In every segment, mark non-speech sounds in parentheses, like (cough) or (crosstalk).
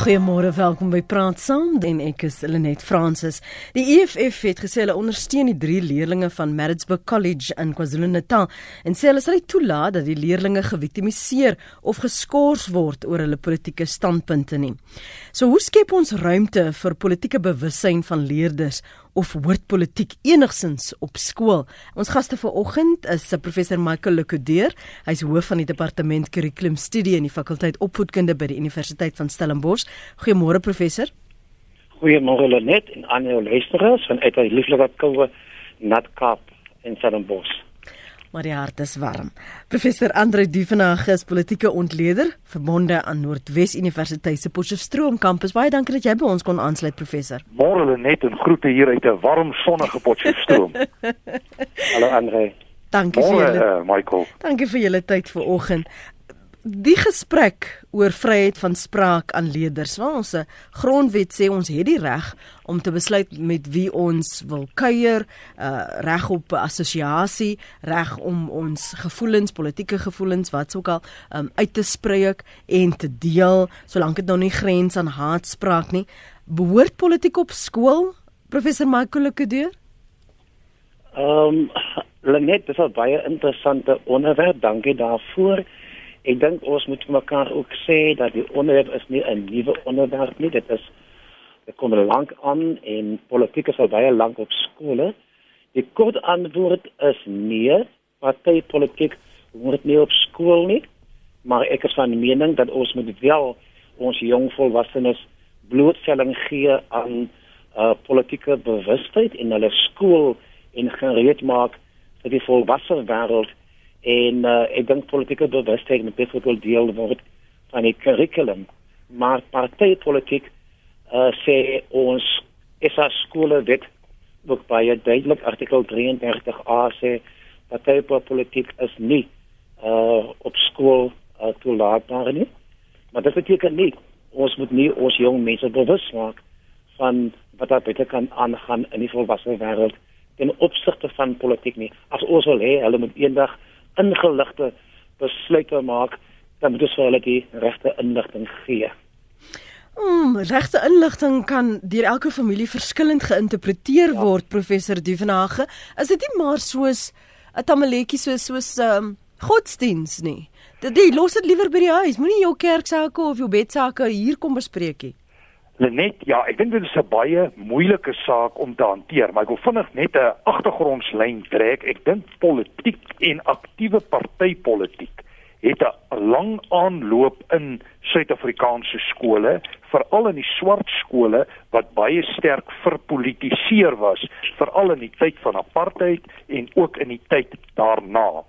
Goeiemôre, welkom by Praat Saam. En ek is Lenet Fransis. Die EFF het gesê hulle ondersteun die drie leerdlinge van Maritzburg College in KwaZulu-Natal en sê hulle sal nie toelaat dat die leerdlinge geviktimiseer of geskort word oor hulle politieke standpunte nie. So hoe skep ons ruimte vir politieke bewussyn van leerders of hoort politiek enigsins op skool. Ons gaste vanoggend is se professor Michael Lekodeer. Hy's hoof van die departement kurrikulumstudie in die fakulteit opvoedkunde by die Universiteit van Stellenbosch. Goeiemôre professor. Goeiemôre Lenet en aan jou luisteraars van uit die lieflike koue Natkap in Stellenbosch maar die hart is warm. Professor Andre Duvenage is politieke ontleder verbonde aan Noordwes Universiteit se Potchefstroom kampus. Baie dankie dat jy by ons kon aansluit professor. Môre net en groete hier uit 'n warm sonnige Potchefstroom. (laughs) Hallo Andre. Dankie vir julle. Uh, Michael. Dankie vir julle tyd vanoggend die gesprek oor vryheid van spraak aan leerders. Want ons grondwet sê ons het die reg om te besluit met wie ons wil kuier, uh reg op assosiasie, reg om ons gevoelens, politieke gevoelens wat sou al um, uit te spreek en te deel, solank dit nou nie grens aan haatspraak nie. Behoort politiek op skool, professor Michael Lekedeur? Ehm um, Lenet, dit is 'n baie interessante onderwerp. Dankie daarvoor. Ek dink ons moet mekaar ook sê dat die onderwerp is nie 'n nuwe onderwerp nie. Dit is dit kom lank aan en politiek is al baie lank op skole. Die kort antwoord is nee, partytetiek word nie op skool nie. Maar ek is van mening dat ons moet wel ons jong volwassenes blootstelling gee aan uh politieke bewustheid in hulle skool en gereed maak vir die volwasse wêreld en uh, ek dink politieke bewustheid moet byvoorbeeld deel word van die kurrikulum maar partytetiek uh, sê ons is as skole dit ook baie duidelik artikel 33a sê partytetiek is nie uh, op skool uh, toelaatbaar nie. Maar dit beteken nie ons moet nie ons jong mense bewus maak van wat daar beter kan aangaan in die volwasse wêreld ten opsigte van politiek nie. As ons wil hê hulle moet eendag ingeligte besluite maak, dan moet ons vir hulle die regte inligting gee. Mm, regte inligting kan deur elke familie verskillend geïnterpreteer ja. word, professor Duvenage. Is dit nie maar soos 'n tamaletjie soos soos um, godsdiens nie? Dit los dit liewer by die huis. Moenie jou kerksake of jou bedsake hier kom bespreek nie. Net ja, ek dink dit is 'n baie moeilike saak om te hanteer, maar ek wil vinnig net 'n agtergrondslyn trek. Ek dink politiek en aktiewe partytetiek het 'n lang aanloop in Suid-Afrikaanse skole, veral in die swart skole wat baie sterk verpolitiseer was, veral in die tyd van apartheid en ook in die tyd daarna.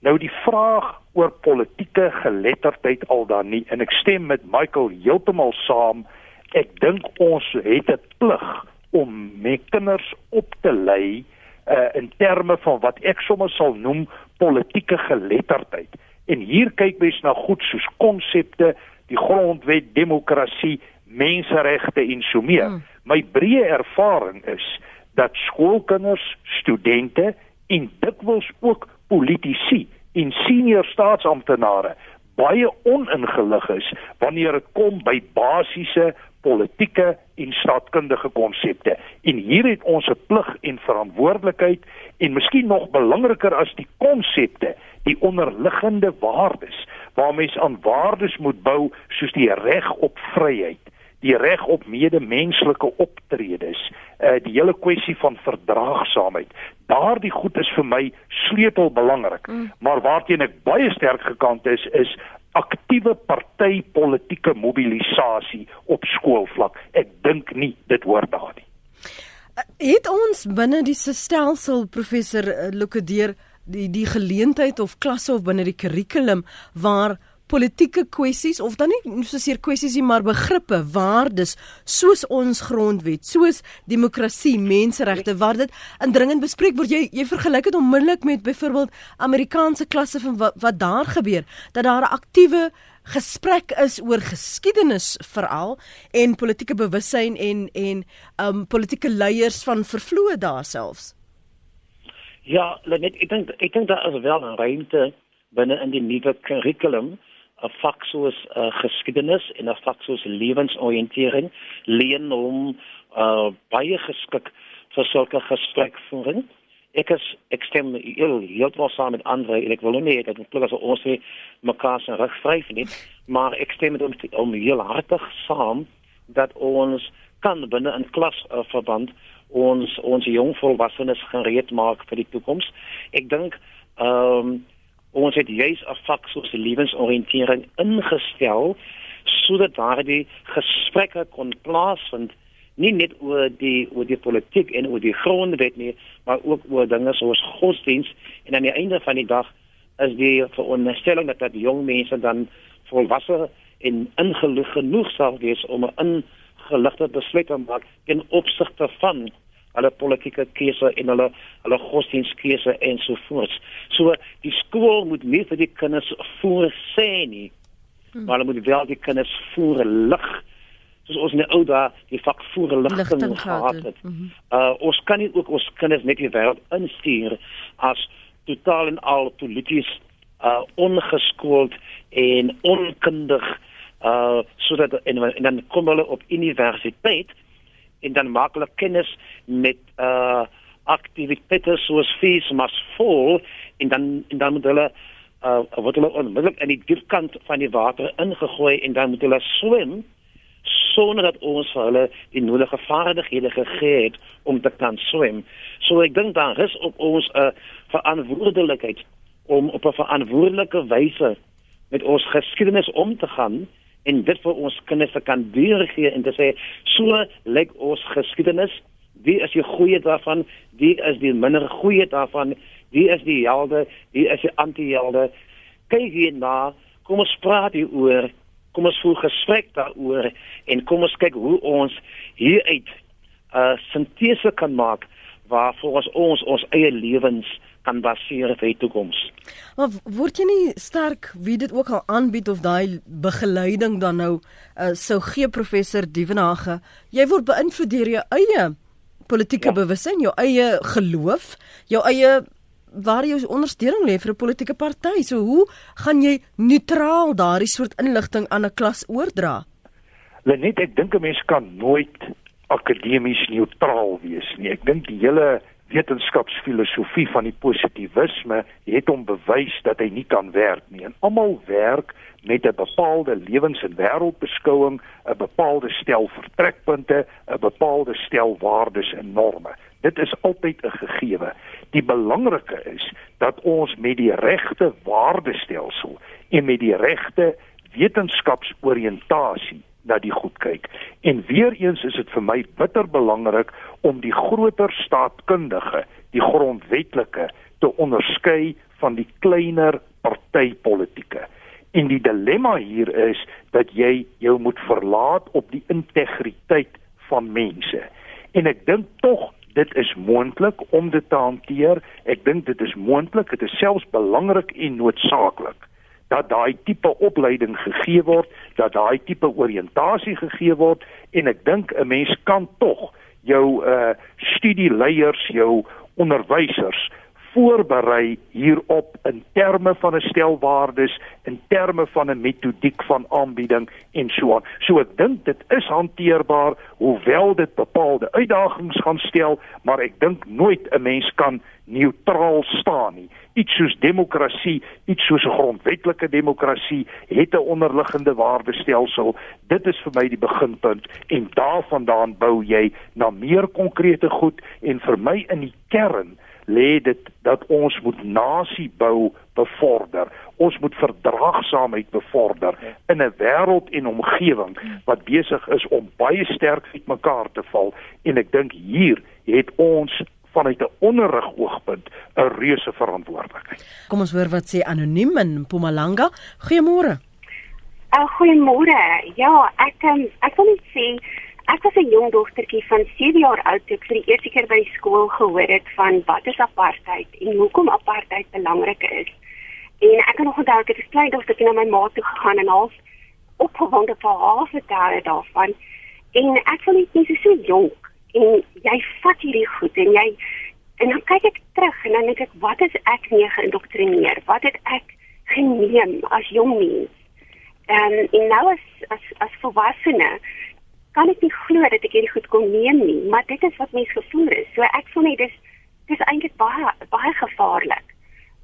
Nou die vraag oor politieke geletterdheid al dan nie en ek stem met Michael heeltemal saam ek dink ons het 'n plig om met kinders op te lei uh, in terme van wat ek sommer sal noem politieke geletterdheid. En hier kyk mens na goed soos konsepte, die grondwet, demokrasie, menseregte en so meer. Hmm. My breë ervaring is dat skoolkinders, studente en dikwels ook politici en senior staatsamptenare baie oningelig is wanneer dit kom by basiese politieke en staatkundige konsepte. En hier het ons 'n plig en verantwoordelikheid en miskien nog belangriker as die konsepte, die onderliggende waardes waarmee ons aan waardes moet bou soos die reg op vryheid die reg op medemenslike optredes, uh die hele kwessie van verdraagsaamheid. Daardie goed is vir my sleutelbelangrik. Mm. Maar waarteen ek baie sterk gekant is is aktiewe partytetiese mobilisasie op skoolvlak. Ek dink nie dit hoort daar nie. Het ons binne die stelsel professor eh, Lukadeer die die geleentheid of klasse of binne die kurrikulum waar politieke kwessies of dan nie soseer kwessies nie maar begrippe waardes soos ons grondwet soos demokrasie menseregte waar dit indringend bespreek word. Jy jy vergelyk dit onmiddellik met byvoorbeeld Amerikaanse klasse van wat, wat daar gebeur dat daar 'n aktiewe gesprek is oor geskiedenis veral en politieke bewussyn en en um politieke leiers van vervloë daar selfs. Ja, net ek dink ek dink daar is wel 'n ruimte binne in die nuwe kurrikulum 'n vak soos uh, geskiedenis en 'n vak soos lewensoriëntering leen hom uh, baie geskik vir sulke gesprekvoering. Ek is ek stem heel heeltemal saam met Andre en ek wil nie dat dit klink asof ons nie mekaar se reg vryf nie, maar ek stem met hom om heel hartig saam dat ons kan binne 'n klasverband uh, ons ons jong volwassenes gereed maak vir die toekoms. Ek dink ehm um, ons het juis 'n vak soos lewensoriëntering ingestel sodat daardie gesprekke kon plaasvind nie net oor die oor die politiek en oor die grondwet nie, maar ook oor dinge soos godsdiens en aan die einde van die dag is die veronderstelling dat dat jong mense dan volwasse en ingelig genoeg sal wees om 'n ingeligte besluit te maak in opsigte van hulle politieke keuse en hulle hulle godsdienstkeuse en so voort. So die skool moet nie vir die kinders voorsê nie. Hmm. Maar hulle moet wel die kinders voorlig soos ons in die ou dae die vak voorligting gehad het. Mm -hmm. Uh ons kan nie ook ons kinders net die wêreld instuur as totaal en al polities uh ongeskoold en onkundig uh sodat en, en dan kom hulle op universiteit en dan maak hulle kennis met uh aktiwiteite soos fees mas vol en dan en dan moet hulle uh wat hulle onmiddellik in die diepkant van die water ingegooi en dan moet hulle swem sonder dat ons vir hulle die nodige vaardighede gegee het om te kan swem. So ek dink daar is op ons 'n uh, verantwoordelikheid om op 'n verantwoordelike wyse met ons geskiedenis om te gaan en dit vir ons kinders kan deurgee en te sê so lyk ons geskiedenis. Wie is die goeie daarvan? Wie is die minder goeie daarvan? Wie is die helde? Wie is die antihelde? Kyk hier na kom ons praat hier oor kom ons voer gesprek daaroor en kom ons kyk hoe ons hier uit 'n uh, sintese kan maak waar volgens ons ons eie lewens kan baseer vir die toekoms. Maar word jy nie sterk wie dit ook al aanbied of daai begeleiding dan nou uh, sou gee professor Dievenage, jy word beïnvloed deur jou eie politieke ja. bewussyn, jou eie geloof, jou eie waar jy ondersteuning lê vir 'n politieke party. So hoe gaan jy neutraal daardie soort inligting aan 'n klas oordra? Lenet, ek dink 'n mens kan nooit akademies neutraal wees nie. Ek dink die hele wetenskapsfilosofie van die positivisme het hom bewys dat hy nie kan werk nie. En almal werk met 'n bepaalde lewens- en wêreldbeskouing, 'n bepaalde stel vertrekpunte, 'n bepaalde stel waardes en norme. Dit is altyd 'n gegewe. Die belangrike is dat ons met die regte waardestelsel en met die regte wetenskapsoriëntasie na die goed kyk. En weer eens is dit vir my bitter belangrik om die groter staatkundige, die grondwetlike te onderskei van die kleiner partytetiese. En die dilemma hier is dat jy jou moet verlaat op die integriteit van mense. En ek dink tog dit is moontlik om dit te hanteer. Ek dink dit is moontlik, dit is selfs belangrik en noodsaaklik dat daai tipe opleiding gegee word, dat daai tipe oriëntasie gegee word en ek dink 'n mens kan tog jou uh studieleiers, jou onderwysers voorberei hierop in terme van 'n stel waardes, in terme van 'n metodiek van aanbieding en so aan. So ek dink dit is hanteerbaar hoewel dit bepaalde uitdagings gaan stel, maar ek dink nooit 'n mens kan neutraal staan nie. Iets soos demokrasie, iets soos 'n grondwetlike demokrasie het 'n onderliggende waardestelsel. Dit is vir my die beginpunt en daarvandaan bou jy na meer konkrete goed en vir my in die kern lê dit dat ons moet nasie bou bevorder. Ons moet verdraagsaamheid bevorder in 'n wêreld en omgewing wat besig is om baie sterk uitmekaar te val en ek dink hier het ons vanuit 'n onderrig oogpunt 'n reuse verantwoordelikheid. Kom ons hoor wat sê anoniem in Mpumalanga. Goeiemôre. Uh, goeiemôre. Ja, ek um, ek wil net sê Ek was 'n jong dogtertjie van 7 jaar oud toe ek vir die eerste keer by die skool gehoor het van wat is apartheid en hoekom apartheid belangrik is. En ek kan nog onthou ek het 'n klein dogtertjie na my ma toe gegaan en half opgewonde vir haar vertel daarvan. En ek voel net nie so jonk en jy vat hierdie goed en jy en dan kyk ek terug en dan dink ek wat is ek nie geïndoktrineer? Wat het ek geneem as jong mens? En en nou as as as volwassene kan ek nie glo dat ek hierdie goed kon neem nie, maar dit is wat mens gevoel is. So ek voel net dis dis eintlik baie baie gevaarlik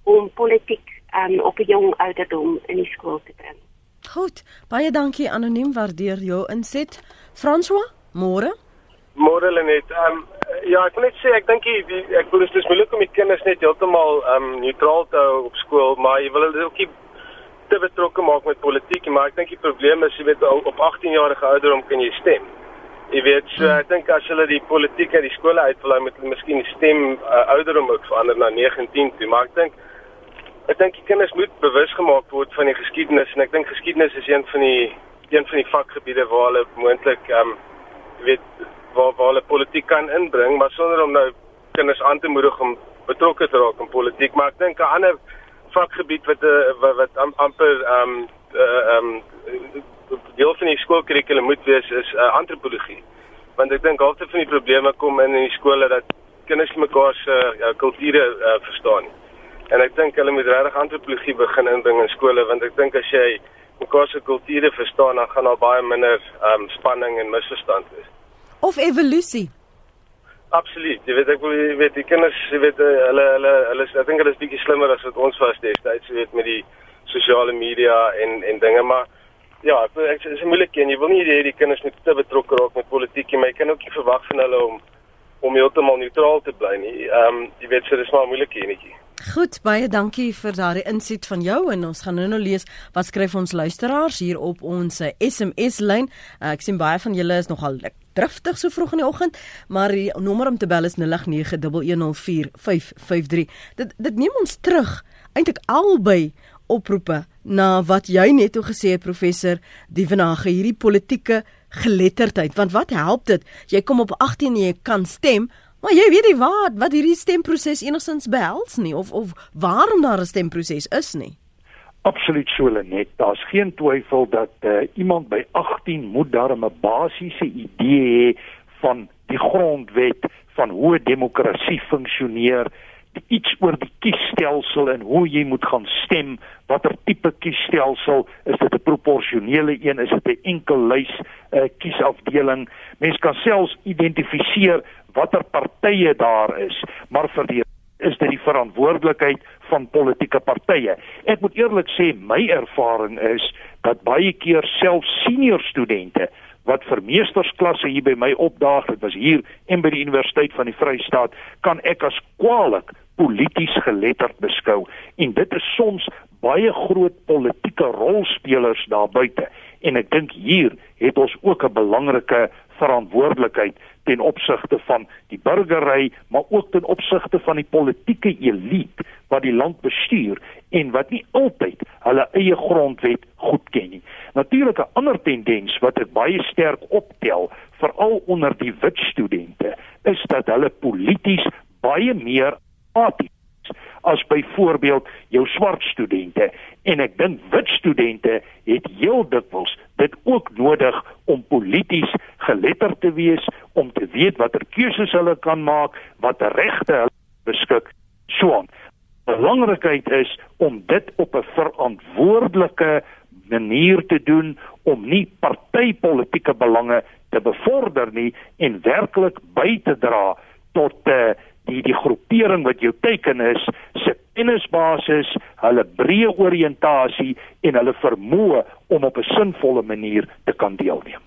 om politiek um, op 'n jong ouderdom in die skool te bring. Goed, baie dankie anoniem waardeer jou inset. François, môre? Môre Lenet. Ehm um, ja, ek wil net sê ek dink die ek wil dit is moeilik om die kinders net heeltemal ehm um, neutraal te hou op skool, maar jy wil hulle ook nie te betrokke maak met politiek, maar ek dink die probleem is jy weet op 18 jarige ouderdom kan jy stem. Jy weet, so ek dink as hulle die politiek uit die skole uitvlei met hulle miskien die stem uh, ouderdom ook verander na 19 toe, maar ek dink ek dink die kinders moet bewus gemaak word van die geskiedenis en ek dink geskiedenis is een van die een van die vakgebiede waar hulle moontlik ehm um, weet waar waar hulle politiek kan inbring maar sonder om nou kinders aan te moedig om betrokke te raak in politiek. Maar ek dink 'n ander vakgebied wat uh, wat, wat am, amper ehm um, ehm uh, um, deel van die skoolkurrikulum moet wees is uh, antropologie. Want ek dink halfte van die probleme kom in in die skole dat kinders mekaar se uh, kulture uh, verstaan. Nie En ek dink hulle moet regtig antropologie begin inbring in skole want ek dink as jy mekaar se kulture verstaan, dan gaan daar baie minder um, spanning en misverstand wees. Of evolusie. Absoluut. Jy weet ek wil weet die kinders, jy weet eh, hulle hulle hulle ek dink hulle is bietjie slimmer as wat ons was destyds, jy weet met die sosiale media en en dinge maar ja, ek, ek is moeilik en jy wil nie hê die kinders moet te betrokke raak met politiek nie, maar jy kan ook nie verwag van hulle om om heeltemal neutraal te bly nie. Ehm um, jy weet so dis maar 'n moeilike enetjie. Goed, baie dankie vir daardie inset van jou en ons gaan nou nou lees wat skryf ons luisteraars hier op ons SMS lyn. Uh, ek sien baie van julle is nogal driftig so vroeg in die oggend, maar die nommer om te bel is 0891104553. Dit dit neem ons terug eintlik albei oproepe na wat jy net toe gesê het professor Dievenage hierdie politieke geletterdheid want wat help dit jy kom op 18 en jy kan stem Maar jy weet nie wat wat hierdie stemproses enigstens behels nie of of waarom daar 'n stemproses is nie. Absoluut so net. Daar's geen twyfel dat uh, iemand by 18 moet daar 'n basiese idee hê van die grondwet van hoe demokrasie funksioneer, iets oor die kiesstelsel en hoe jy moet gaan stem, watter tipe kiesstelsel, is dit 'n proporsionele een, is dit 'n enkel lys uh, kiesafdeling? Mens kan selfs identifiseer watter partye daar is, maar vir die is dit die verantwoordelikheid van politieke partye. Ek moet eerlik sê my ervaring is dat baie keer self senior studente wat vir meestersklasse hier by my opdaag, dit was hier en by die Universiteit van die Vrystaat, kan ek as kwaliek polities geletterd beskou en dit is soms baie groot politieke rolspelers daar buite en ek dink hier het ons ook 'n belangrike verantwoordelikheid ten opsigte van die burgery, maar ook ten opsigte van die politieke elite wat die land bestuur en wat nie altyd hulle eie grondwet goedken nie. Natuurlik 'n ander tendens wat ek baie sterk optel, veral onder die wit studente, is dat hulle polities baie meer apaties as byvoorbeeld jou swart studente en ek dink wit studente het heel dikwels dit ook nodig om polities geletterd te wees om te weet watter keuses hulle kan maak wat regte hulle beskik so aan. Belangrikheid is om dit op 'n verantwoordelike manier te doen om nie partytetiese belange te bevorder nie en werklik by te dra tot 'n uh, eh, die die groepering wat jou teken is se kennisbasis, hulle breë oriëntasie en hulle vermoë om op 'n sinvolle manier te kan deelneem.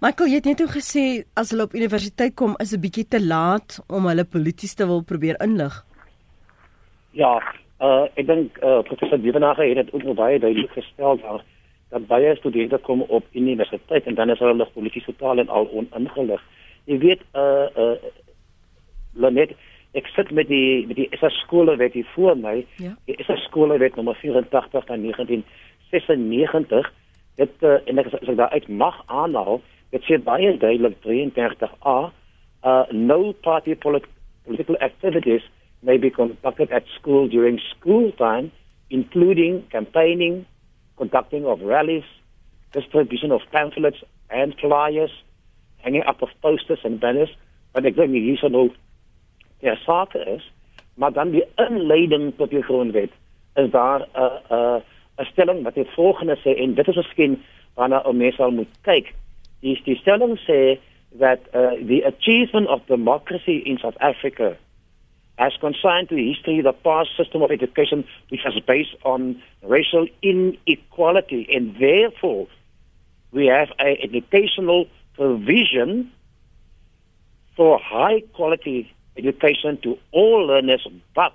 Michael, jy het net gesê as hulle op universiteit kom is 'n bietjie te laat om hulle polities te wil probeer inlig. Ja, uh, ek dink uh, professor Dievenage het dit ook baie duidelik gestel daar dat baie studente kom op universiteit en dan is hulle polities totaal en al oningelig. Jy weet uh uh Lenet, ek sit met die met die SS skole wat hier voor my. Ja. Die SS skole wat nommer 84 van 1996 het uh, en ek sê daar uit mag aanhaal, dit sê baie duidelik 33A, uh no party polit political activities may be conducted at school during school time including campaigning, conducting of rallies, distribution of pamphlets and flyers, hanging up of posters and banners. Want ek dink hier is nou ja sake is, maar dan die inleiding tot die grondwet is daar 'n uh, 'n uh, 'n stelling wat die volgende sê en dit is miskien waarna ou mense sal moet kyk. Die die stelling sê that uh, the achievement of democracy in South Africa as consigned to history the past system of education which was based on racial inequality and therefore we have a educational provision for high quality education to all learners but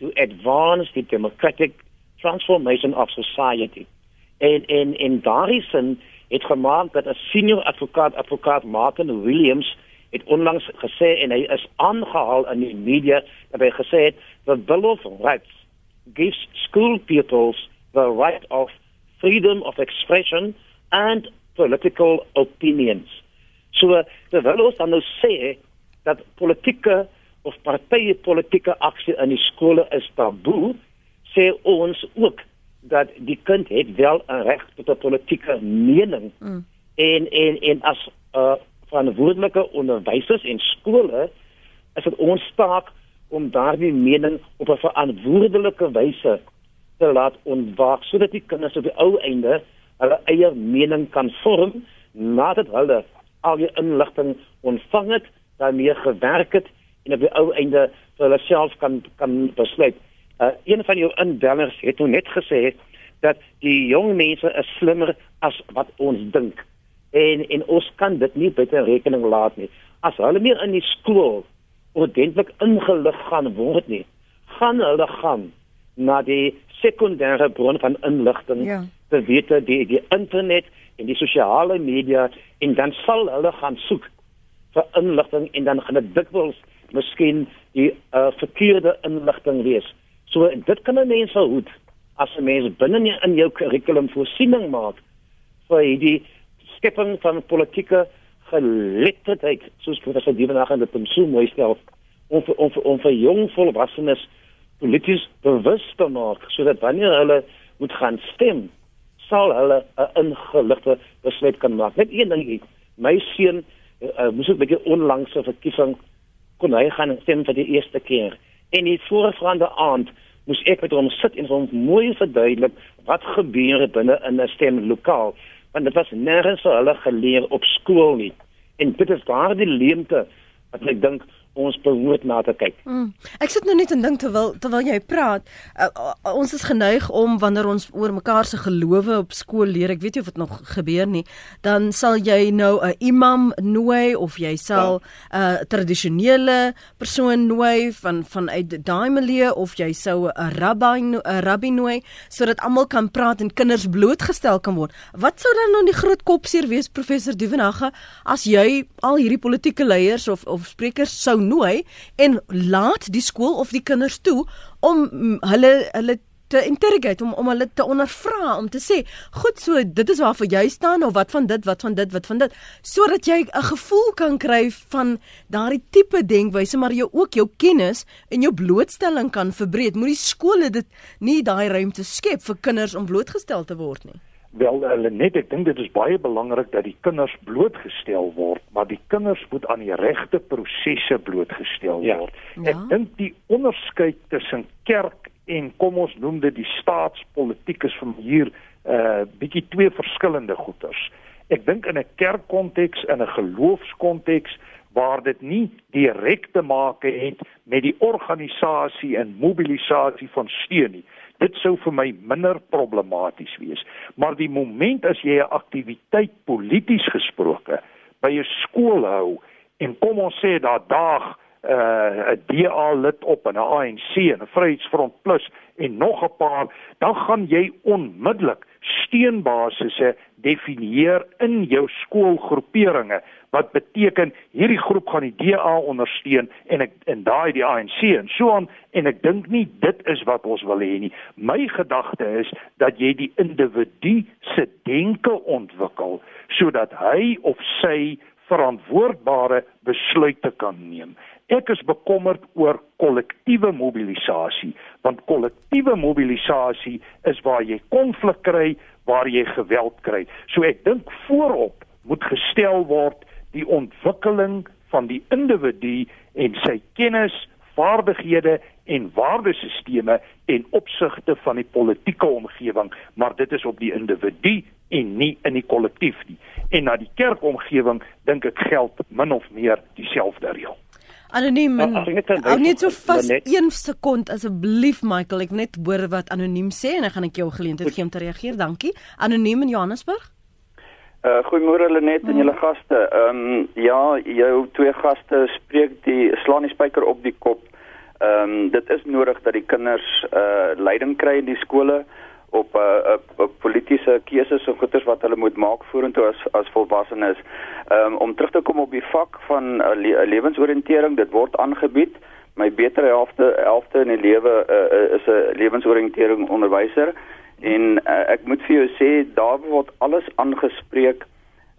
to advance the democratic transformation of society. En en en daardie sin het gemaak dat 'n senior advokaat advokaat Martin Williams het onlangs gesê en hy is aangehaal in die media dat hy gesê het the bill of rights gives school pupils the right of freedom of expression and political opinions. So terwyl ons dan nou sê dat politieke of partye politieke aksie in die skole is taboe, sê ons ook dat die kind het wel 'n reg tot 'n politieke mening. Mm. En en en as uh verantwoordelike onderwysers en skole is dit ons taak om daardie mening op 'n verantwoordelike wyse te laat ontwaak sodat die kinders op die ou einde hulle eie mening kan vorm nadat hulle al die inligting ontvang het, daarmee gewerk het en op die ou einde vir hulle self kan kan besluit. Uh een van jou inbellers het nou net gesê dat die jong mense is slimmer as wat ons dink. En en ons kan dit nie buite rekening laat nie. As hulle nie in die skool ordentlik ingelig gaan word nie, gaan hulle gaan na die sekondêre bron van inligting. Ja. Te weet die die internet en die sosiale media en dan sal hulle gaan soek vir inligting en dan gaan dit dikwels miskien die uh, verkeerde inligting wees. So dit kan 'n mens verhoed as 'n mens binne in jou kurrikulum voorsiening maak vir hierdie skepping van politieke geletterdheid soos professor Dievenag en dit so mooi stel om vir, om vir, om vir jong volwassenes polities bewus te maak sodat wanneer hulle moet gaan stem sal hulle 'n ingeligte besluit kan maak. Net een ding, my seun uh, moes 'n bietjie onlangs 'n verkiesing kon hy gaan stem vir die eerste keer. En die voorafgaande aand moes ek met hom sit en hom mooi verduidelik wat gebeur binne in 'n stemlokaal want dit was nêrens vir hulle geleer op skool nie. En dit is daardie leemte wat ek dink ons behoort na te kyk. Mm. Ek sit nou net en dink terwyl terwyl jy praat, uh, uh, ons is geneig om wanneer ons oor mekaar se gelowe op skool leer, ek weet nie of dit nog gebeur nie, dan sal jy nou 'n imam nooi of jy sal 'n ja. uh, tradisionele persoon nooi van vanuit daai milieu of jy sou 'n rabbi 'n rabbi nooi sodat almal kan praat en kinders blootgestel kan word. Wat sou dan nou die groot kopseer wees professor Duvenage as jy al hierdie politieke leiers of of sprekers sou nooi en laat die skool of die kinders toe om mm, hulle hulle te interrogate om om hulle te ondervra om te sê goed so dit is waarvoor jy staan of wat van dit wat van dit wat van dit sodat jy 'n gevoel kan kry van daardie tipe denkwyse maar jy ook jou kennis en jou blootstelling kan verbreek moet die skole dit nie daai ruimte skep vir kinders om blootgestel te word nie Wel hulle net ek dink dit is baie belangrik dat die kinders blootgestel word, maar die kinders moet aan die regte prosesse blootgestel ja. word. Ja. Ek dink die onderskeid tussen kerk en kom ons noem dit die staatspolitiek is van hier 'n uh, bietjie twee verskillende goeters. Ek dink in 'n kerkkonteks en 'n geloofskonteks waar dit nie direk te maak het met die organisasie en mobilisasie van steun nie dit sou vir my minder problematies wees. Maar die moment as jy 'n aktiwiteit polities gesproke by 'n skool hou en kom ons sê daar daag uh, 'n uh, DA lid op en 'n ANC en 'n Vryheidsfront Plus en nog 'n paar, dan gaan jy onmiddellik steunbasisse definieer in jou skoolgroeperinge wat beteken hierdie groep gaan die DA ondersteun en ek en daai die ANC en so aan en ek dink nie dit is wat ons wil hê nie. My gedagte is dat jy die individu se denke ontwikkel sodat hy of sy verantwoordbare besluite kan neem. Ek is bekommerd oor kollektiewe mobilisasie want kollektiewe mobilisasie is waar jy konflik kry, waar jy geweld kry. So ek dink voorop moet gestel word die ontwikkeling van die individu en sy kennis, vaardighede en waardesisteme en opsigte van die politieke omgewing, maar dit is op die individu en nie in die kollektief nie. En na die kerkomgewing dink ek geld min of meer dieselfde reël. Anoniem. Nou, Hou net so vas net- 1 sekond asseblief Michael. Ek net hoor wat anoniem sê en dan gaan ek jou geleentheid gee om te reageer. Dankie. Anoniem in Johannesburg. Uh goeiemôre Lenet en julle gaste. Ehm um, ja, jou twee gaste spreek die slaan die spyker op die kop. Ehm um, dit is nodig dat die kinders uh leiding kry in die skole op 'n uh, op, op politieke keuses en goeders wat hulle moet maak vorentoe as as volwassenes. Ehm um, om terug te kom op die vak van uh, le lewensoriëntering, dit word aangebied. My beter helfte helfte in die lewe uh, is 'n lewensoriëntering onderwyser en uh, ek moet vir jou sê daar word alles aangespreek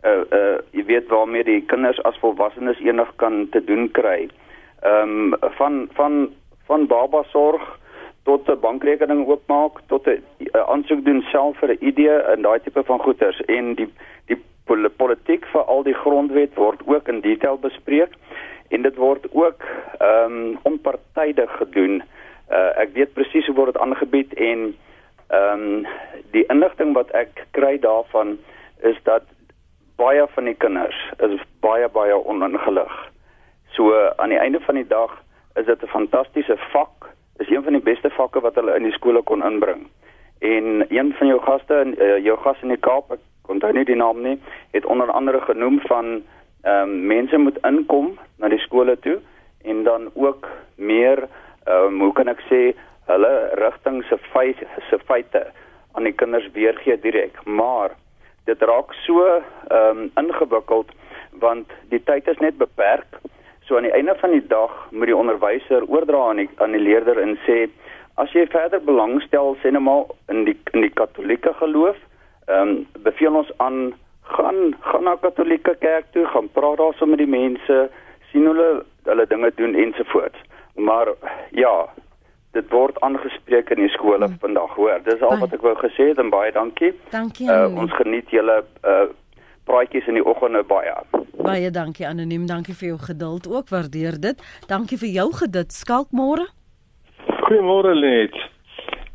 uh uh jy weet waarmee die kinders as volwassenes enig kan te doen kry. Ehm um, van van van baba sorg tot 'n bankrekening oopmaak tot 'n uh, aansoek doen self vir 'n ID en daai tipe van goeders en die die pol politiek vir al die grondwet word ook in detail bespreek en dit word ook ehm um, onpartydig gedoen. Uh ek weet presies hoe word dit aangebied en ehm um, die inligting wat ek kry daarvan is dat baie van die kinders is baie baie oningelig. So aan die einde van die dag is dit 'n fantastiese vak. Is een van die beste vakke wat hulle in die skole kon inbring. En een van jou gaste, uh, jou gas in die Kaap, ek onthou nie die naam nie, het onder andere genoem van ehm um, mense moet inkom na die skole toe en dan ook meer ehm um, hoe kan ek sê hulle rigting se feite se feite aan die kinders weergee direk. Maar dit raak so ehm um, ingewikkeld want die tyd is net beperk. So aan die einde van die dag moet die onderwyser oordra aan die aan die leerder en sê as jy verder belangstel sê nou maar in die in die katolieke geloof, ehm um, beveel ons aan gaan gaan na katolieke kerk toe, gaan praat daar so met die mense, sien hulle hulle dinge doen ensovoorts. Maar ja, dit word aangespreek in die skole hmm. vandag, hoor. Dis al Baie. wat ek wou gesê het en baie dankie. Dankie Uh, anoniem. ons geniet julle uh praatjies in die oggende baie. Baie dankie anoniem. Dankie vir jou geduld ook. Waardeer dit. Dankie vir jou geduld. Skalk môre. Goeiemôre Lenet.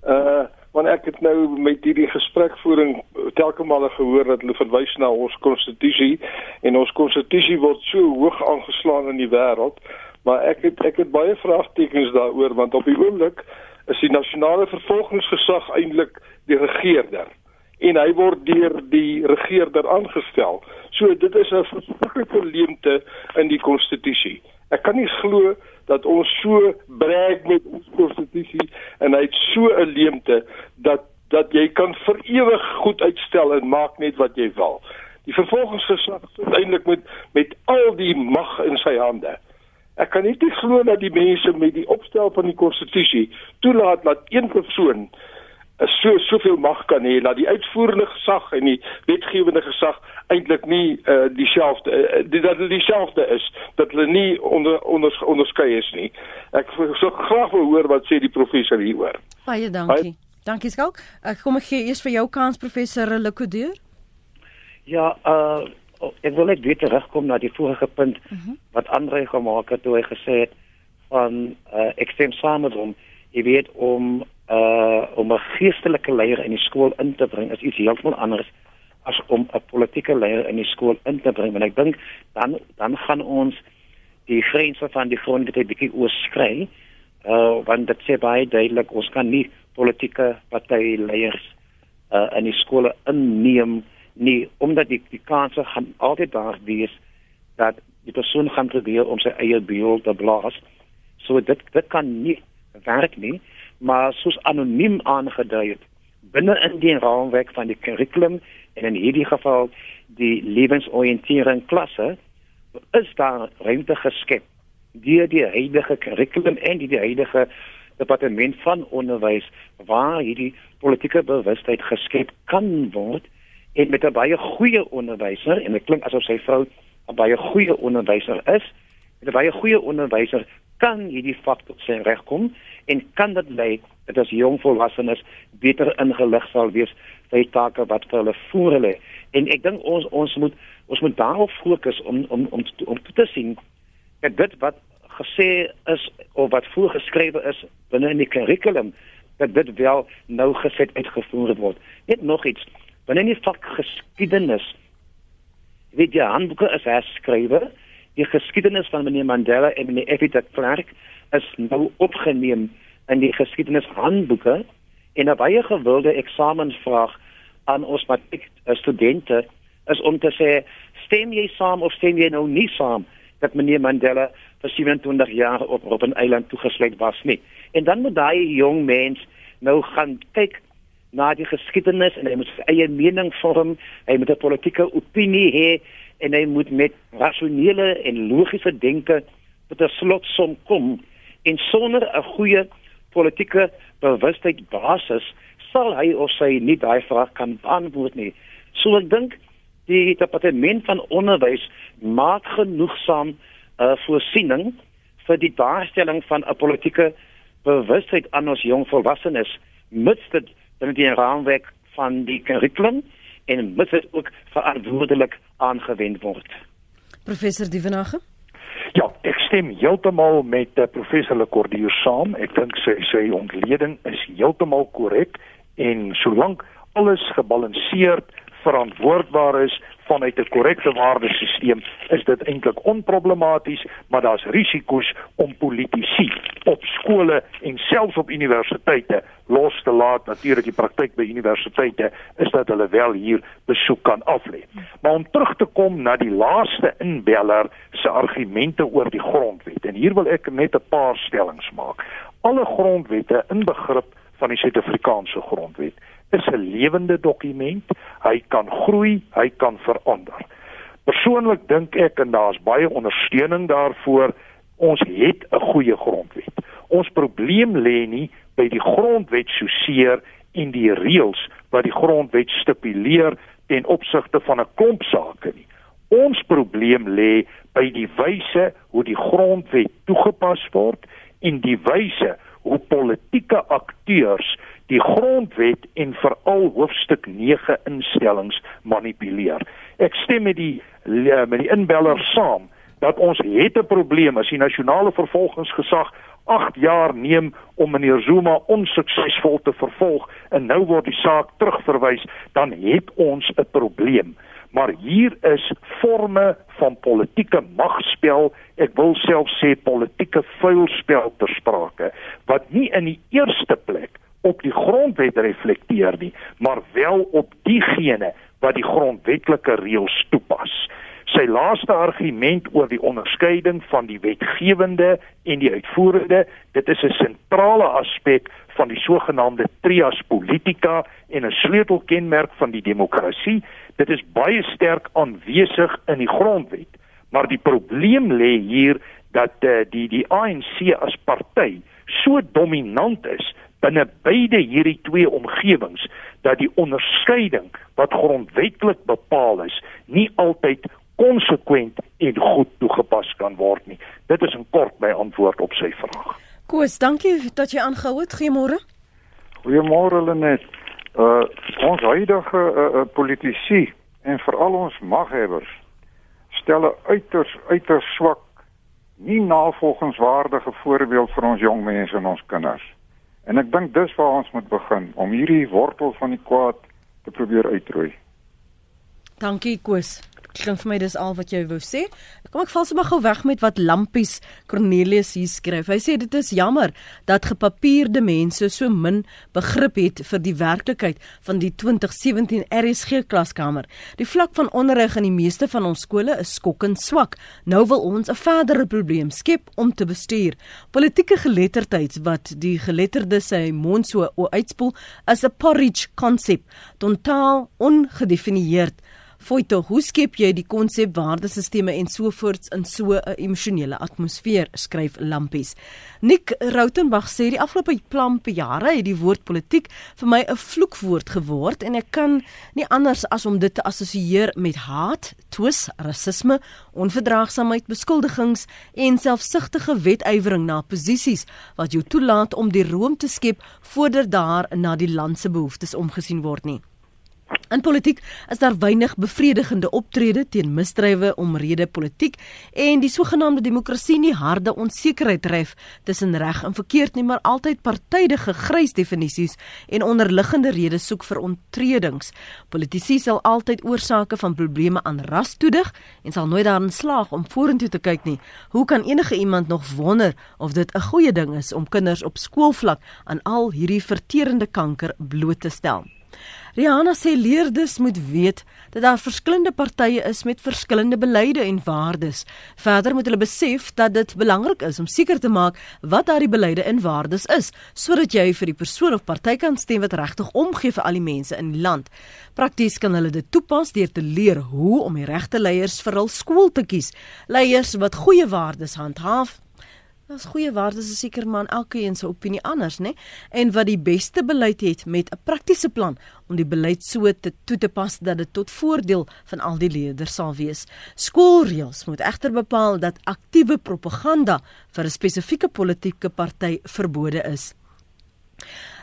Uh want ek het nou met hierdie gesprekvoering telke male gehoor dat hulle verwys na ons konstitusie en ons konstitusie word so hoog aangeslaan in die wêreld, maar ek het ek het baie vraagtekens daaroor want op die oomblik is die nasionale vervolgingsgesag eintlik die regerder en hy word deur die regerder aangestel. So dit is 'n verskriklike leemte in die konstitusie. Ek kan nie glo dat ons so brag met ons konstitusie en hy het so 'n leemte dat dat jy kan vir ewig goed uitstel en maak net wat jy wil. Die vervolgingsgesag sit eintlik met met al die mag in sy hande. Ek kan nie glo dat die mense met die opstel van die konstitusie toelaat dat een persoon eh, so soveel mag kan hê dat die uitvoerende gesag en die wetgewende gesag eintlik nie uh, dieselfde uh, die, dat hulle dieselfde is dat hulle nie onder onder onderskei is nie. Ek sou graag wil hoor wat sê die professor hieroor. Baie dankie. Dankie Skalk. Ek kom ek gee eers vir jou kans professor Lekodeur. Ja, uh ek wil net weer terugkom na die vorige punt uh -huh. wat Andre gemaak het toe hy gesê het van uh ek stem saam met hom, jy weet om uh om 'n geestelike leier in die skool in te bring is iets heeltemal anders as om 'n politieke leier in die skool in te bring. En ek dink dan dan gaan ons die grense van die grondwet bietjie oorskry. Uh want dit sê baie duidelik ons kan nie politieke partyleiers uh in die skole inneem nie omdat die die kanse gaan altyd daar wees dat die persoon gaan probeer om sy eie beeld te blaas. So dit dit kan nie werk nie, maar soos anoniem aangedui het binne in die raamwerk van die kurrikulum en in hierdie geval die lewensoriëntering klasse is daar ruimte geskep deur die huidige kurrikulum en die, die huidige departement van onderwys waar hierdie politieke bewustheid geskep kan word en met 'n baie goeie onderwyser en dit klink asof sy vrou 'n baie goeie onderwyser is. Met 'n baie goeie onderwyser kan hierdie vak tot sy reg kom en kan dit lei dat as jong volwassenes beter ingelig sal wees die take wat vir hulle voor hulle. En ek dink ons ons moet ons moet daarop fokus om om om om te sien dat dit wat gesê is of wat voorgeskrewe is binne in die kurrikulum dat dit wel nou geset uitgevoer word. Net nog iets. Binne in die vak geskiedenis weet jy handboeke is herskrywe. Die geskiedenis van meneer Mandela en meneer F.W. de Klerk is nou opgeneem in die geskiedenishandboeke en 'n baie gewilde eksamensvraag aan ons matriek studente is om te sê stem jy saam of stem jy nou nie saam dat meneer Mandela vir 27 jaar op Robben Eiland toegesluit was nie. En dan moet daai jong mens nou gaan kyk na die geskiedenis en hy moet sy eie mening vorm, hy moet 'n politieke opinie hê en hy moet met rasionele en logiese denke tot 'n slotsom kom en sonder 'n goeie politieke bewustheid basis sal hy of sy nie daai vraag kan beantwoord nie. So ek dink die departement van onderwys maak genoegsaam 'n uh, voorsiening vir die daarstelling van 'n politieke bewustheid aan ons jong volwassenes mits dit binne die raamwerk van die kurrikulum en mits dit ook verantwoordelik aangewend word. Professor Dievenage Ja, ek stem heeltemal met uh, professor Lekordier saam. Ek dink sy sy ontleding is heeltemal korrek en solank alles gebalanseerd verantwoordbaar is vanuit 'n korrekte waardesisteem is dit eintlik onproblematies, maar daar's risiko's om politici op skole en selfs op universiteite los te laat. Natuurlik die praktyk by universiteite is dat hulle wel hier besoek kan aflê. Maar om terug te kom na die laaste inbeller se argumente oor die grondwet en hier wil ek net 'n paar stellings maak. Alle grondwette in begrip van die Suid-Afrikaanse grondwet is 'n lewende dokument. Hy kan groei, hy kan verander. Persoonlik dink ek en daar's baie ondersteuning daarvoor, ons het 'n goeie grondwet. Ons probleem lê nie by die grondwet soseer en die reëls wat die grondwet stipuleer ten opsigte van 'n klomp sake nie. Ons probleem lê by die wyse hoe die grondwet toegepas word en die wyse hoe politieke akteurs die grondwet en veral hoofstuk 9 instellings manipuleer. Ek stem met die met die inbeller saam dat ons het 'n probleem as die nasionale vervolgingsgesag 8 jaar neem om meneer Zuma onsuksesvol te vervolg en nou word die saak terugverwys, dan het ons 'n probleem. Maar hier is forme van politieke magspel, ek wil self sê politieke vuilspel ter sprake wat nie in die eerste plek op die grondwet reflekteer nie, maar wel op diegene wat die grondwetlike reëls toepas. Sy laaste argument oor die onderskeiding van die wetgewende en die uitvoerende, dit is 'n sentrale aspek van die sogenaamde trias politica en 'n sleutelkenmerk van die demokrasie. Dit is baie sterk aanwesig in die grondwet, maar die probleem lê hier dat uh, die die ANC as party so dominant is binne beide hierdie twee omgewings dat die onderskeiding wat grondwetlik bepaal is nie altyd konsekwent en goed toegepas kan word nie. Dit is 'n kort my antwoord op sy vraag. Koos, dankie dat jy aangehou het. Goeiemôre. Goeiemôre Lenet. Uh ons huidige uh, uh, politici en veral ons maghebbers stel 'n uiters uiters swak nie navolgingswaardige voorbeeld vir ons jong mense en ons kinders. En ek dink dis waar ons moet begin om hierdie wortel van die kwaad te probeer uitroei. Dankie Koos klink vir my dis al wat jy wou sê. Kom ek val sommer gou weg met wat Lampies Cornelius hier skryf. Hy sê dit is jammer dat gepapierde mense so min begrip het vir die werklikheid van die 2017 RSG klaskamer. Die vlak van onderrig in die meeste van ons skole is skokkend swak. Nou wil ons 'n verdere probleem skep om te bestuur. Politieke geletterdheid wat die geletterde sy mond so uitspoel is 'n porridge konsep, totaal ongedefinieerd. Foito, hoe skep jy die konsep waardesisteme en sovoorts in so 'n emosionele atmosfeer? skryf Lampies. Nick Rautenbach sê die afgelope plampe jare het die woord politiek vir my 'n vloekwoord geword en ek kan nie anders as om dit te assosieer met haat, twis, rasisme, onverdraagsaamheid, beskuldigings en selfsugtige wetywering na posisies wat jou toelaat om die room te skep voordat daar na die land se behoeftes omgesien word nie. In politiek is daar weinig bevredigende optrede teen misdrywe omrede politiek en die sogenaamde demokrasie nie harde onsekerheid dryf tussen reg en verkeerd nie, maar altyd partydige grys definisies en onderliggende redes soek vir ontredings. Politici sal altyd oorsake van probleme aan ras toedig en sal nooit daarin slaag om vorentoe te kyk nie. Hoe kan enige iemand nog wonder of dit 'n goeie ding is om kinders op skoolvlak aan al hierdie verterende kanker bloot te stel? Rihanna sê leerders moet weet dat daar verskillende partye is met verskillende beleide en waardes. Verder moet hulle besef dat dit belangrik is om seker te maak wat daardie beleide en waardes is, sodat jy vir die persoon of party kan stem wat regtig omgee vir al die mense in die land. Prakties kan hulle dit toepas deur te leer hoe om die regte leiers vir hul skool te kies. Leiers wat goeie waardes handhaaf, Daar's goeie waardes is seker maar elkeen se opinie anders, né? En wat die beste beleid het met 'n praktiese plan om die beleid so te toe te pas dat dit tot voordeel van al die leerders sal wees. Skoolreëls moet egter bepaal dat aktiewe propaganda vir 'n spesifieke politieke party verbode is.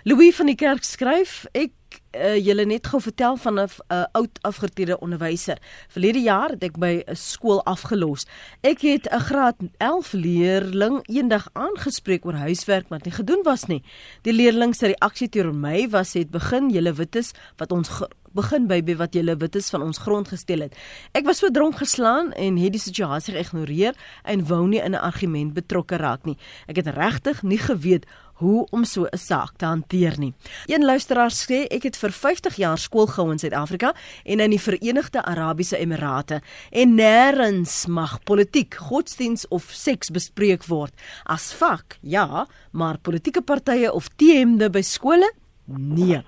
Louis van die Kerk skryf: Ek uh, julle net gou vertel van 'n uh, oud afgetrede onderwyser. Verlede jaar het ek by 'n skool afgelos. Ek het 'n graad 11 leerling eendag aangespreek oor huiswerk wat nie gedoen was nie. Die leerling se reaksie teenoor my was het begin julle wites wat ons begin by wat julle wites van ons grond gesteel het. Ek was so dronk geslaan en het die situasie geïgnoreer en wou nie in 'n argument betrokke raak nie. Ek het regtig nie geweet hoe om so 'n saak te hanteer nie. Een luisteraar sê ek het vir 50 jaar skool gehou in Suid-Afrika en in die Verenigde Arabiese Emirate en nêrens mag politiek, godsdiens of seks bespreek word as vak. Ja, maar politieke partye of teemde by skole? Nee.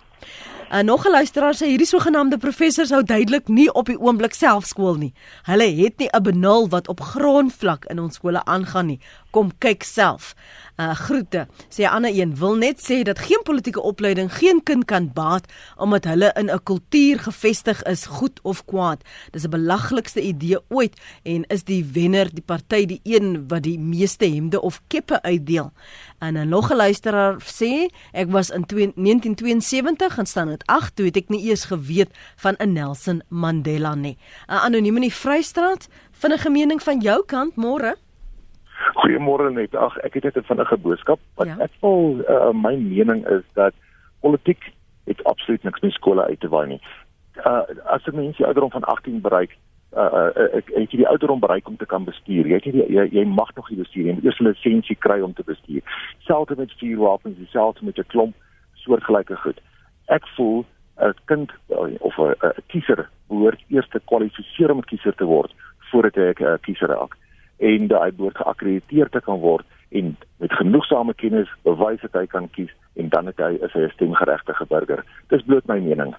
En nog 'n luisteraar sê hierdie sogenaamde professors hou duidelik nie op die oomblik self skool nie. Hulle het nie 'n benul wat op grondvlak in ons skole aangaan nie. Kom kyk self uh, groete. Sê 'n ander een wil net sê dat geen politieke opleiding geen kind kan baat omdat hulle in 'n kultuur gevestig is, goed of kwaad. Dis 'n belaglikste idee ooit en is die wenner die party die een wat die meeste hemde of keppe uitdeel. En 'n nog 'n luisteraar sê ek was in 1972 in standaard 8 toe het ek nie eers geweet van 'n Nelson Mandela nie. 'n Anoniem in die Vrystraat, vinnige mening van jou kant môre? Goeiemôre net. Ag, ek het net 'n vinnige boodskap. Wat ja. ek wil uh, my mening is dat politiek het absoluut niks met skole uit te waai nie. Uh as 'n mens die ouderdom van 18 bereik, uh, uh ek het jy die ouderdom bereik om te kan bestuur. Jy het jy jy, jy mag nog nie bestuur nie. Jy moet eers 'n lisensie kry om te bestuur. Selfs met vuurwapens, selfs met 'n klomp soortgelyke goed. Ek voel 'n kind of 'n kiezer behoort eers te kwalifiseer om kiezer te word voordat hy 'n kiezer raak en daai behoort geakkrediteer te kan word en met genoegsame kennis bewys dat hy kan kies en dan het hy is hy 'n stemgeregtige burger. Dis bloot my mening.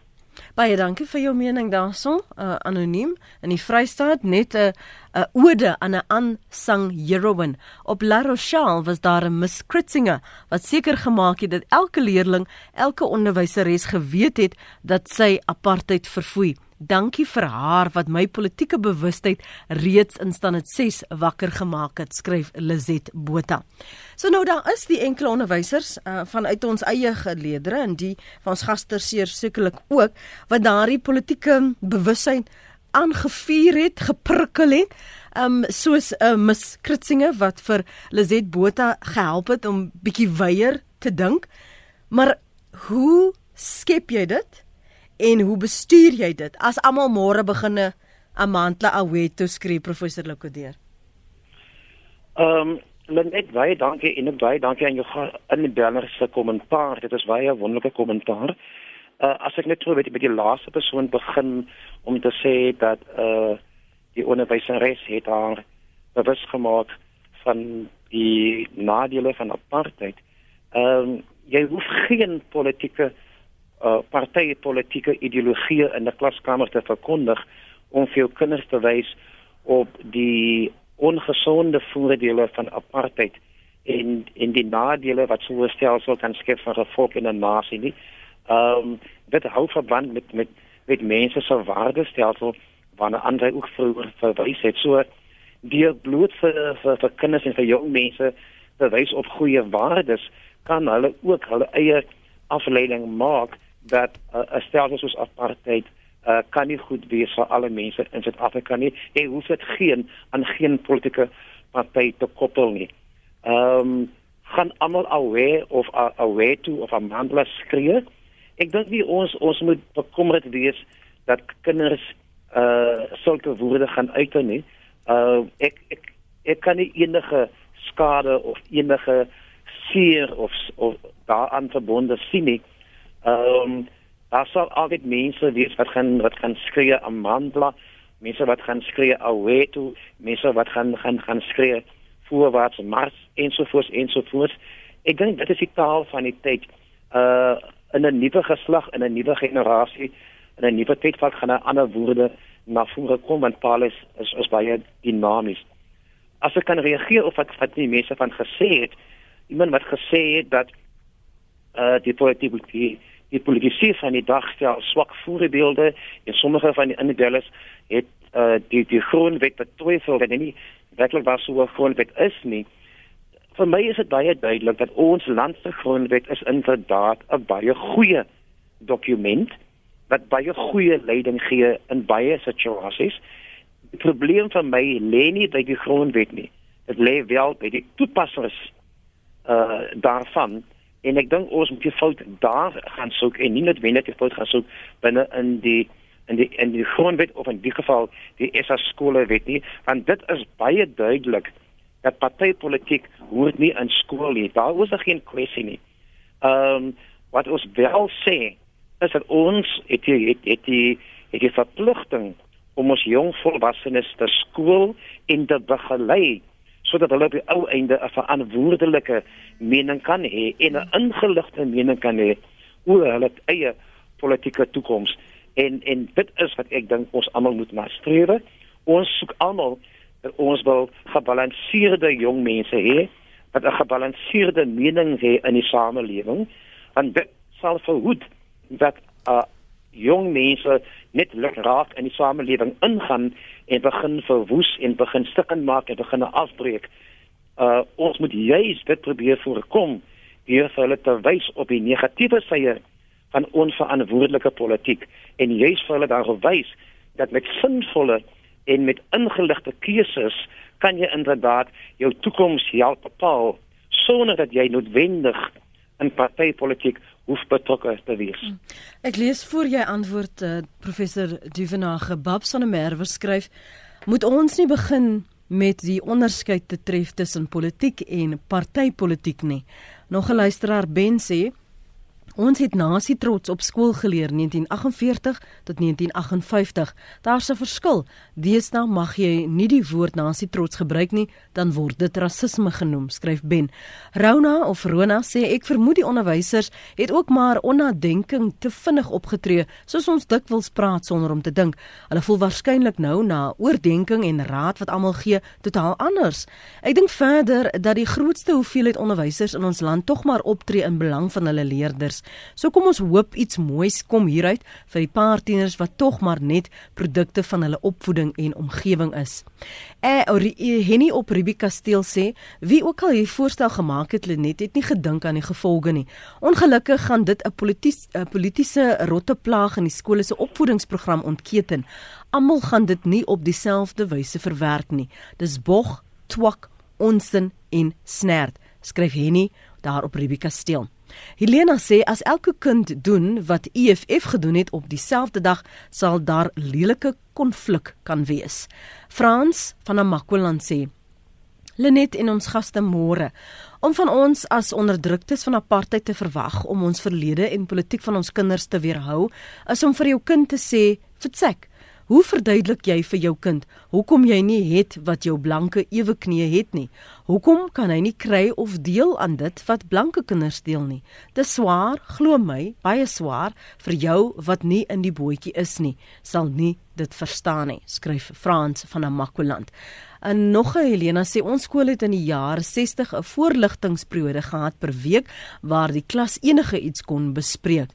Baie dankie vir jou mening daarson, uh, anoniem in die Vrystaat net 'n 'n ode aan 'n aansang heroine. Op La Rochelle was daar 'n Miss Kritzinger wat seker gemaak het dat elke leerling, elke onderwyseres geweet het dat sy apartheid verfoei. Dankie vir haar wat my politieke bewustheid reeds in standaard 6 wakker gemaak het, skryf Lizet Botha. So nou daar is die enkele onderwysers uh, vanuit ons eie geleedere en die van ons gaste seer sekerlik ook wat daardie politieke bewustheid aangevuur het, geprikkel het. Um soos 'n uh, Miss Kritsinge wat vir Lizet Botha gehelp het om bietjie weier te dink. Maar hoe skep jy dit? En hoe bestuur jy dit as almal môre beginne Amantla Aweto skree professor Lokodeer? Ehm um, net baie dankie en baie dankie aan jou in die banner se kommentaar. Dit is baie wonderlike kommentaar. Uh as ek net weet by die laaste persoon begin om te sê dat uh die onderwyseres het haar bewus gemaak van die nadele van apartheid. Ehm um, jy hoef geen politieke uh, partytetiese ideologie in 'n klaskamer te verkondig om vir jou kinders te wys op die ongesonde voordele van apartheid en en die nadele wat so 'n stelsel kan skep vir 'n volk en 'n nasie nie. Ehm um, dit hou verband met met met mense se waardestelsel waarna ander ook vroeër verwys het. So die bloed vir vir, vir kinders en vir jong mense bewys op goeie waardes kan hulle ook hulle eie afleiding maak dat 'n uh, stelsel soos apartheid uh, kan nie goed wees vir alle mense in Suid-Afrika nie. Jy hoef dit geen aan geen politieke party te koppel nie. Ehm um, gaan almal away of away to of Amandla skree. Ek dink nie ons ons moet bekommerd wees dat kinders uh sulke woorde gaan uiter nie. Uh ek ek ek kan nie enige skade of enige seer of of daaraan verbonde sien nie. Ehm um, daar sal altyd mense wees wat gaan wat gaan skree Amandla, mense wat gaan skree away to, mense wat gaan gaan gaan skree voorwaarts mars ensovoorts ensovoorts. Ek dink dit is die taal van die tyd. Uh in 'n nuwe geslag, in 'n nuwe generasie, in 'n nuwe tyd wat gaan 'n ander woorde na vore kom want taal is is, is baie dinamies. As ek kan reageer op wat wat die mense van gesê het, iemand wat gesê het dat uh die politiek die die politisie van die dag stel swak voorbeelde en sommige van die indellers het uh die die grondwet betwyfel dat nie werklik was so 'n grondwet is nie. Vir my is dit baie duidelik dat ons land se grondwet is inderdaad 'n baie goeie dokument wat baie goeie leiding gee in baie situasies. Die probleem vir my lê nie by die grondwet nie. Dit lê wel by die toepassers uh daarvan en ek dink ons moet die fout daar gaan soek en nie wenner die fout gaan soek binne in die in die in die grondwet of in die geval die SA skole wet nie want dit is baie duidelik dat partytetiek hoort nie in skool nie daar was daar geen kwessie nie. Ehm um, wat ons wel sê is dat ons het die het, het die het die verpligting om ons jong volwassenes te skool en te begelei sodat hulle op die ou einde 'n verantwoordelike mening kan hê en 'n ingeligte mening kan hê oor hulle eie politieke toekoms en en dit is wat ek dink ons almal moet nastreef. Ons soek almal ons wil gebalanseerde jong mense hê wat 'n gebalanseerde mening hê in die samelewing want dit sal verhoed dat uh, jong mense net raak in die samelewing ingaan en begin verwoes en begin stukken maak en begin afbreek. Uh ons moet juist dit probeer voorkom deur vir hulle te wys op die negatiewe sye van onverantwoordelike politiek en juist vir hulle daarop wys dat met sinvolle en met ingeligte keuses kan jy inderdaad jou toekoms help bepaal sonder dat jy noodwendig in partytetiek hoef betrokke te wees. Hmm. Ek lees voor jy antwoord uh, professor Duvenage Babs van der Merwe skryf moet ons nie begin met die onderskeid te tref tussen politiek en partytetiek nie. Nog 'n luisteraar Ben sê Ons het nasie trots op skool geleer 1948 tot 1958. Daar's 'n verskil. Deesdae mag jy nie die woord nasie trots gebruik nie, dan word dit rasisme genoem, skryf Ben. Rona of Rona sê ek vermoed die onderwysers het ook maar onnadenking te vinnig opgetree, soos ons dikwels praat sonder om te dink. Hulle voel waarskynlik nou na oordeenking en raad wat almal gee totaal anders. Ek dink verder dat die grootste hoeveelheid onderwysers in ons land tog maar optree in belang van hulle leerders. So kom ons hoop iets moois kom hieruit vir die paar tieners wat tog maar net produkte van hulle opvoeding en omgewing is. Eh Henny op Ruby Kasteel sê, wie ook al hierdie voorstel gemaak het, Lenet het nie gedink aan die gevolge nie. Ongelukkig gaan dit 'n polities 'n politieke rotteplaag in die skole se opvoedingsprogram ontketen. Almal gaan dit nie op dieselfde wyse verwerk nie. Dis bog, twak, onsin en snert, skryf Henny daar op Ruby Kasteel. Helena sê as elke kind doen wat EFF gedoen het op dieselfde dag, sal daar lelike konflik kan wees. Frans van Amakwaland sê Lenet en ons gaste môre om van ons as onderdruktes van apartheid te verwag om ons verlede en politiek van ons kinders te weerhou is om vir jou kind te sê fitsek Hoe verduidelik jy vir jou kind hoekom jy nie het wat jou blanke ewe knie het nie? Hoekom kan hy nie kry of deel aan dit wat blanke kinders deel nie? Dis swaar, glo my, baie swaar vir jou wat nie in die bootjie is nie, sal nie dit verstaan nie, skryf Frans van Namakoland. En nog 'n Helena sê ons skool het in die jare 60 'n voorligtingsperiode gehad per week waar die klas enige iets kon bespreek.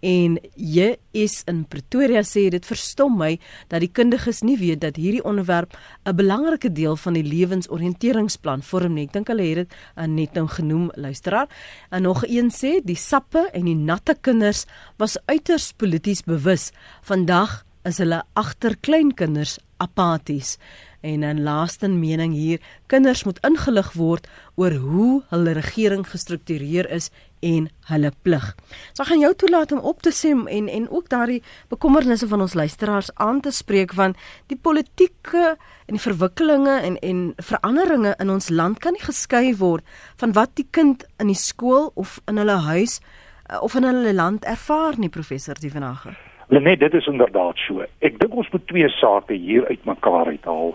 En JS in Pretoria sê dit verstom my dat die kundiges nie weet dat hierdie onderwerp 'n belangrike deel van die lewensoriënteringsplan vorm nie. Ek dink hulle het dit uh, net nou genoem, luisteraar. En nog een sê die sappe en die natte kinders was uiters polities bewus. Vandag is hulle agter kleinkinders apaties. En in laaste mening hier, kinders moet ingelig word oor hoe hulle regering gestruktureer is en hulle plig. So ek gaan jou toelaat om op te sê en en ook daardie bekommernisse van ons luisteraars aan te spreek van die politieke en die verwikkelinge en en veranderinge in ons land kan nie geskei word van wat die kind in die skool of in hulle huis eh, of in hulle land ervaar nie professor Dievenage. Net dit is inderdaad so. Ek dink ons moet twee sake hier uitmekaar uithaal.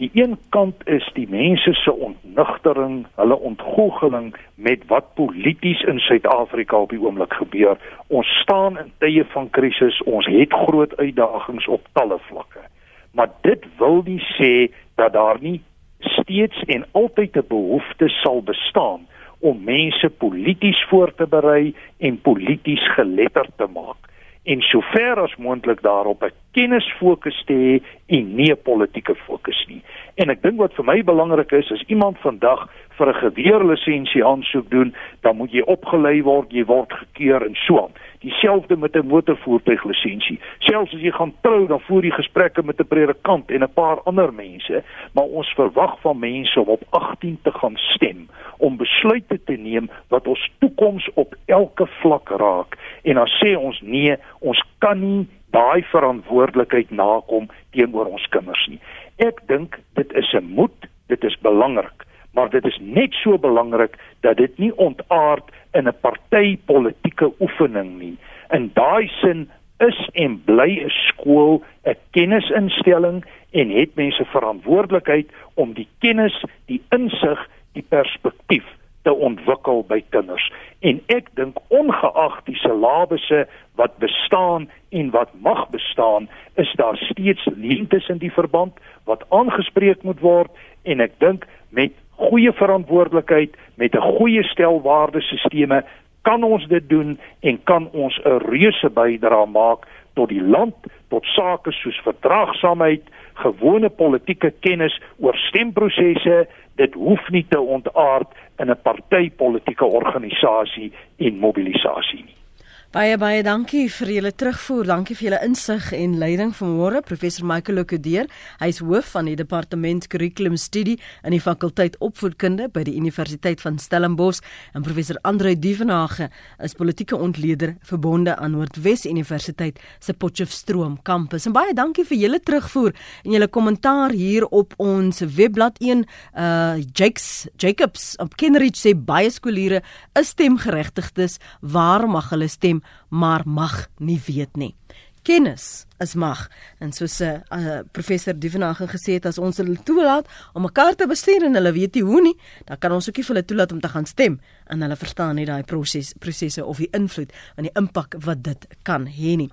Die een kant is die mense se ontnugtering, hulle ontgoocheling met wat polities in Suid-Afrika op die oomblik gebeur. Ons staan in tye van krisis, ons het groot uitdagings op talle vlakke. Maar dit wil nie sê dat daar nie steeds en altyd 'n behoefte sal bestaan om mense polities voor te berei en polities geletterd te maak en sover as moontlik daarop 'n kennisfokus te hê en nie 'n politieke fokus nie. En ek dink wat vir my belangrik is, as iemand vandag vir 'n geweerlisensie aansoek doen, dan moet jy opgelei word, jy word gekeur en so aan. Dieselfde met 'n motorvoertuiglisensie. Selfs as jy gaan trou, dan voer jy gesprekke met 'n predikant en 'n paar ander mense, maar ons verwag van mense om op 18 te gaan stem, om besluite te neem wat ons toekoms op elke vlak raak. En dan sê ons nee, ons kan nie daai verantwoordelikheid nakom teenoor ons kinders nie. Ek dink dit is 'n moed, dit is belangrik maar dit is net so belangrik dat dit nie ontaard in 'n partytetiese oefening nie. In daai sin is en bly 'n skool 'n kennisinstelling en het mense verantwoordelikheid om die kennis, die insig, die perspektief te ontwikkel by kinders. En ek dink ongeag die silabusse wat bestaan en wat mag bestaan, is daar steeds leemtes in die verband wat aangespreek moet word en ek dink met goeie verantwoordelikheid met 'n goeie stel waardesisteme kan ons dit doen en kan ons 'n reuse bydrae maak tot die land tot sake soos verdraagsaamheid, gewone politieke kennis oor stemprosesse, dit hoef nie te ontaard in 'n partytetiese organisasie en mobilisasie nie. Baie baie dankie vir julle terugvoer. Dankie vir julle insig en leiding vanmôre, professor Michael Okudeer. Hy is hoof van die departement Curriculum Studie in die fakulteit Opvoedkunde by die Universiteit van Stellenbosch en professor Andre Dievenage is politieke ontleder verbonde aan Noordwes Universiteit se Potchefstroom kampus. En baie dankie vir julle terugvoer en julle kommentaar hier op ons webblad 1 uh Jakes Jacobs op Kenridge sê baie skooliere is stemgeregtigdes. Waar mag hulle stem? Maar mag nie weet nie. Kennis is mag. En soos 'n uh, uh, professor Duvenage gesê het, as ons hulle toelaat om mekaar te bestuur en hulle weet nie hoe nie, dan kan ons ook nie vir hulle toelaat om te gaan stem en hulle verstaan nie daai proses prosesse of die invloed en die impak wat dit kan hê nie.